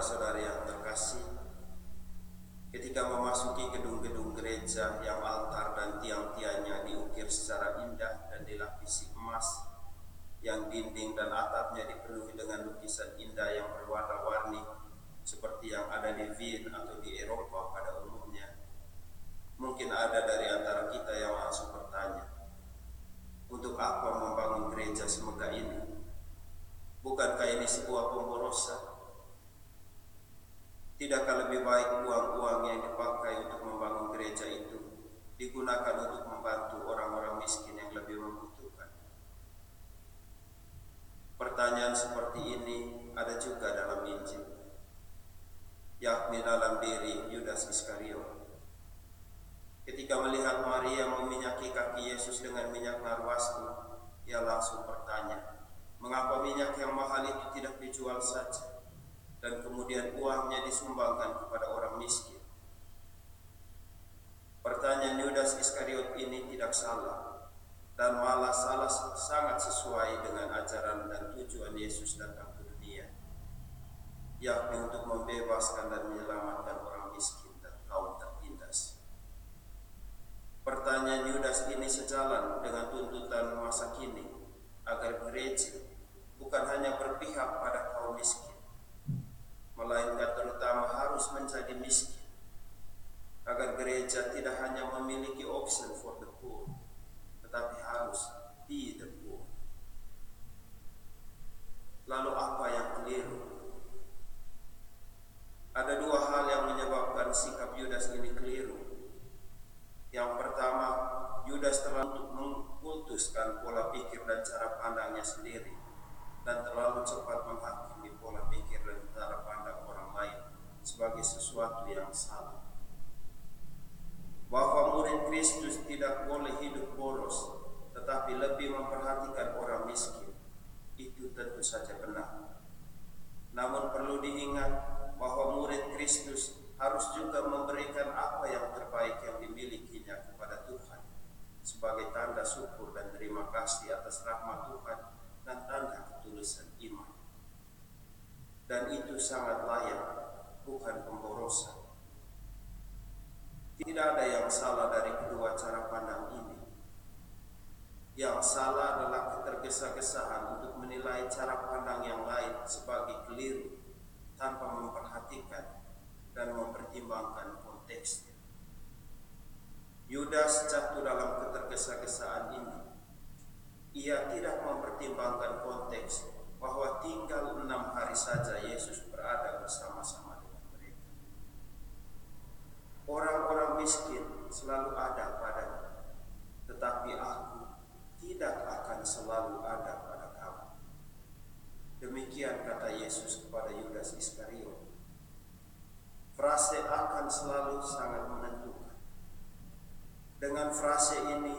saudara-saudari yang terkasih, ketika memasuki gedung-gedung gereja yang altar dan tiang-tiangnya diukir secara indah dan dilapisi emas, yang dinding dan atapnya dipenuhi dengan lukisan indah yang berwarna-warni, seperti yang ada di Wien atau di Eropa pada umumnya. Mungkin ada dari antara kita yang langsung bertanya, untuk apa membangun gereja semegah ini? Bukankah ini sebuah pemborosan? Baik uang-uang yang dipakai untuk membangun gereja itu digunakan untuk membantu orang-orang miskin yang lebih membutuhkan? Pertanyaan seperti ini ada juga dalam Injil, yakni dalam diri Yudas Iskariot. Ketika melihat Maria meminyaki kaki Yesus dengan minyak narwastu, ia langsung bertanya, mengapa minyak yang mahal itu tidak dijual saja? Dan kemudian uangnya disumbangkan kepada orang miskin. Pertanyaan Yudas Iskariot ini tidak salah dan malah salah sangat sesuai dengan ajaran dan tujuan Yesus datang ke dunia, yakni untuk membebaskan dan menyelamatkan orang miskin dan kaum tertindas. Pertanyaan Yudas ini sejalan dengan tuntutan masa kini agar gereja bukan hanya berpihak pada kaum miskin, melainkan terutama harus menjadi miskin. Agar gereja tidak hanya memiliki option for the poor tetapi harus be the poor. Lalu apa yang keliru? Ada dua hal yang menyebabkan sikap Yudas ini keliru. Yang pertama Yudas terlalu memutuskan pola pikir dan cara pandangnya sendiri dan terlalu cepat menghakimi pola pikir dan cara pandang orang lain sebagai sesuatu yang salah. Murid Kristus tidak boleh hidup boros, tetapi lebih memperhatikan orang miskin, itu tentu saja benar. Namun perlu diingat bahwa murid Kristus harus juga memberikan apa yang terbaik yang dimilikinya kepada Tuhan sebagai tanda syukur dan terima kasih atas rahmat Tuhan dan tanda ketulusan iman. Dan itu sangat layak, bukan pemborosan. Tidak ada yang salah dari kedua cara pandang ini. Yang salah adalah ketergesa-gesaan untuk menilai cara pandang yang lain sebagai keliru tanpa memperhatikan dan mempertimbangkan konteksnya. Yudas jatuh dalam ketergesa-gesaan ini ia tidak mempertimbangkan konteks bahwa tinggal enam hari saja Yesus berada bersama-sama. Orang-orang miskin selalu ada padanya, tetapi aku tidak akan selalu ada pada kamu. Demikian kata Yesus kepada Yudas Iskariot. Frase akan selalu sangat menentukan. Dengan frase ini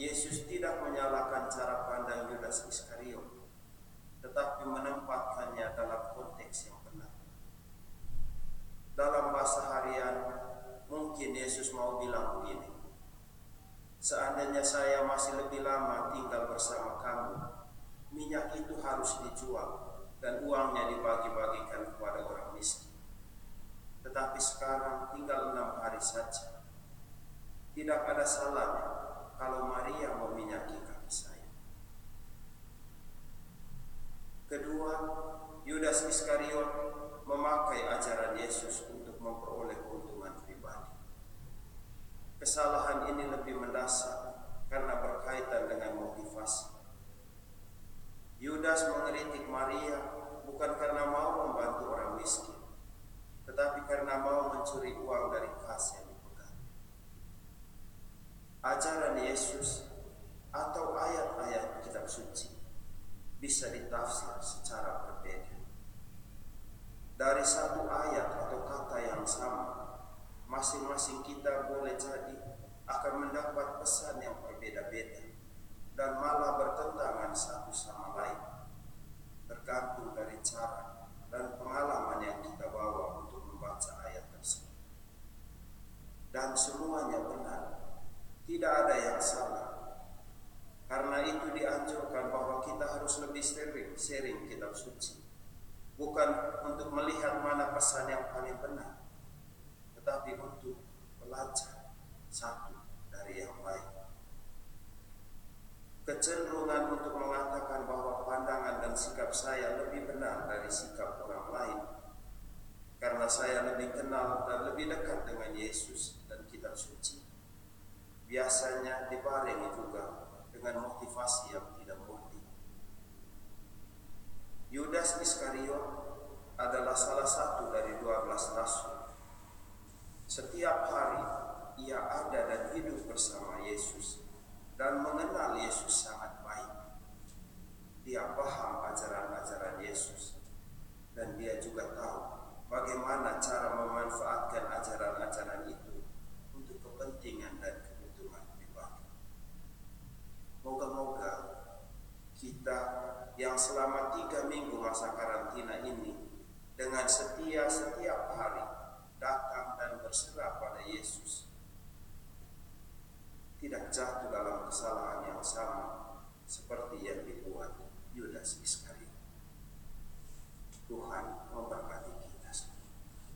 Yesus tidak menyalahkan cara pandang Yudas Iskariot, tetapi menempatkannya dalam konteks yang benar. Mungkin Yesus mau bilang begini, Seandainya saya masih lebih lama tinggal bersama kamu, minyak itu harus dijual dan uangnya dibagi-bagikan kepada orang miskin. Tetapi sekarang tinggal enam hari saja. Tidak ada salahnya kalau Maria meminyaki kaki saya. Kedua, Yudas Iskariot memakai ajaran Yesus untuk Kesalahan ini lebih mendasar karena berkaitan dengan motivasi. Yudas mengeritik Maria bukan karena mau membantu orang miskin, tetapi karena mau mencuri uang dari kas ajaran Yesus atau ayat-ayat kitab suci bisa ditafsir secara berbeda. Dari satu ayat atau kata yang sama, masing-masing kita boleh jadi akan mendapat pesan yang berbeda-beda dan malah bertentangan satu sama lain, tergantung dari cara dan pengalaman yang kita bawa untuk membaca ayat tersebut. Dan semuanya benar tidak ada yang salah. Karena itu dianjurkan bahwa kita harus lebih sering sharing kitab suci. Bukan untuk melihat mana pesan yang paling benar, tetapi untuk belajar satu dari yang lain. Kecenderungan untuk mengatakan bahwa pandangan dan sikap saya lebih benar dari sikap orang lain karena saya lebih kenal dan lebih dekat dengan Yesus dan kitab suci. Biasanya dibarengi juga dengan motivasi yang tidak murni. Yudas Iskariot adalah salah satu dari dua belas rasul. Setiap hari ia ada dan hidup bersama Yesus dan mengenal Yesus sangat baik. Dia paham ajaran-ajaran Yesus dan dia juga tahu bagaimana cara memanfaatkan ajaran-ajaran itu untuk kepentingan dan kebutuhan pribadi. Moga-moga kita yang selama tiga minggu masa karantina ini dengan setia setiap hari berserah pada Yesus. Tidak jatuh